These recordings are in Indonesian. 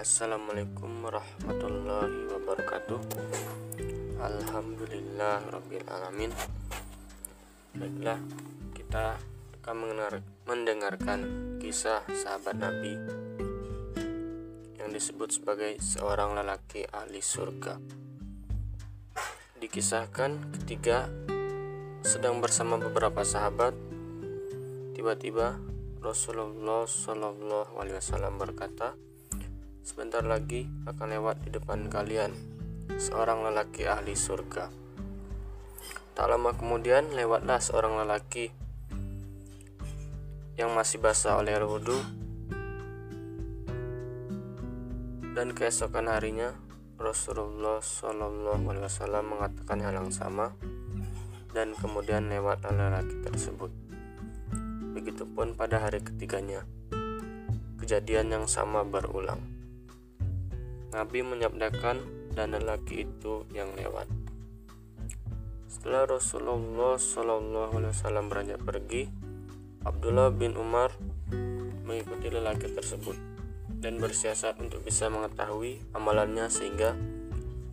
Assalamualaikum warahmatullahi wabarakatuh. Alhamdulillah Rabbil Alamin. Baiklah kita akan mendengarkan kisah sahabat Nabi Yang disebut sebagai seorang lelaki ahli surga. Dikisahkan ketika sedang bersama beberapa sahabat. Tiba-tiba Rasulullah Shallallahu Alaihi Wasallam berkata, Sebentar lagi akan lewat di depan kalian seorang lelaki ahli surga. Tak lama kemudian lewatlah seorang lelaki yang masih basah oleh wudhu dan keesokan harinya Rasulullah Shallallahu Alaihi Wasallam mengatakan hal yang sama dan kemudian lewat lelaki tersebut. Begitupun pada hari ketiganya, kejadian yang sama berulang. Nabi menyabdakan dan lelaki itu yang lewat. Setelah Rasulullah Shallallahu Alaihi Wasallam beranjak pergi, Abdullah bin Umar mengikuti lelaki tersebut dan bersiasat untuk bisa mengetahui amalannya sehingga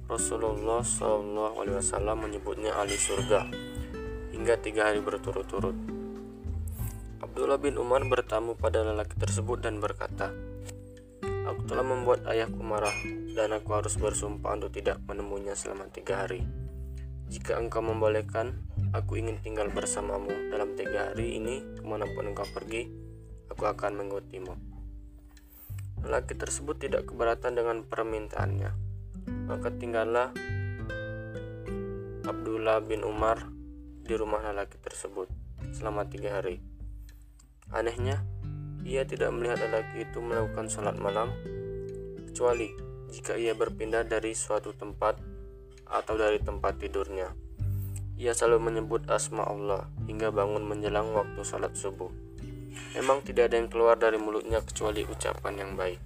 Rasulullah Shallallahu Alaihi Wasallam menyebutnya ahli surga hingga tiga hari berturut-turut. Abdullah bin Umar bertamu pada lelaki tersebut dan berkata, Aku telah membuat ayahku marah dan aku harus bersumpah untuk tidak menemuinya selama tiga hari. Jika engkau membolehkan, aku ingin tinggal bersamamu dalam tiga hari ini ke mana pun engkau pergi, aku akan mengikutimu. Lelaki tersebut tidak keberatan dengan permintaannya. Maka tinggallah Abdullah bin Umar di rumah lelaki tersebut selama tiga hari. Anehnya, ia tidak melihat lelaki itu melakukan sholat malam, kecuali jika ia berpindah dari suatu tempat atau dari tempat tidurnya. Ia selalu menyebut asma Allah hingga bangun menjelang waktu sholat subuh. Memang tidak ada yang keluar dari mulutnya kecuali ucapan yang baik.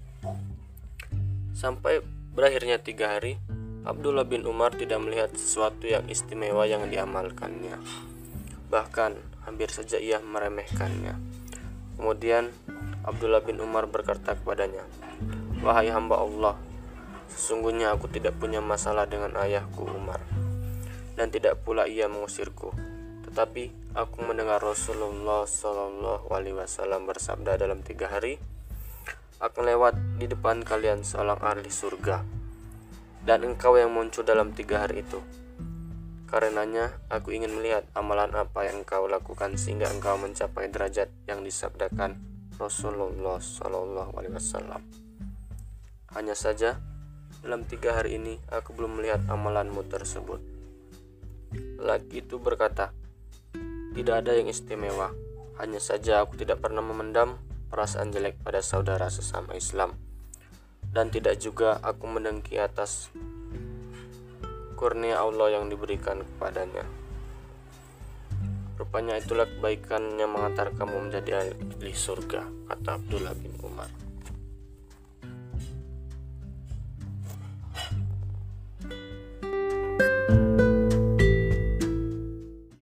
Sampai berakhirnya tiga hari, Abdullah bin Umar tidak melihat sesuatu yang istimewa yang diamalkannya. Bahkan hampir saja ia meremehkannya. Kemudian Abdullah bin Umar berkata kepadanya, "Wahai hamba Allah, sesungguhnya aku tidak punya masalah dengan ayahku Umar, dan tidak pula ia mengusirku. Tetapi aku mendengar Rasulullah Shallallahu Alaihi Wasallam bersabda dalam tiga hari akan lewat di depan kalian seorang ahli surga, dan engkau yang muncul dalam tiga hari itu." Karenanya, aku ingin melihat amalan apa yang engkau lakukan sehingga engkau mencapai derajat yang disabdakan Rasulullah Shallallahu Alaihi Wasallam. Hanya saja, dalam tiga hari ini aku belum melihat amalanmu tersebut. Laki itu berkata, tidak ada yang istimewa. Hanya saja aku tidak pernah memendam perasaan jelek pada saudara sesama Islam. Dan tidak juga aku mendengki atas kurnia Allah yang diberikan kepadanya. Rupanya itulah kebaikan yang mengantar kamu menjadi ahli surga, kata Abdullah bin Umar.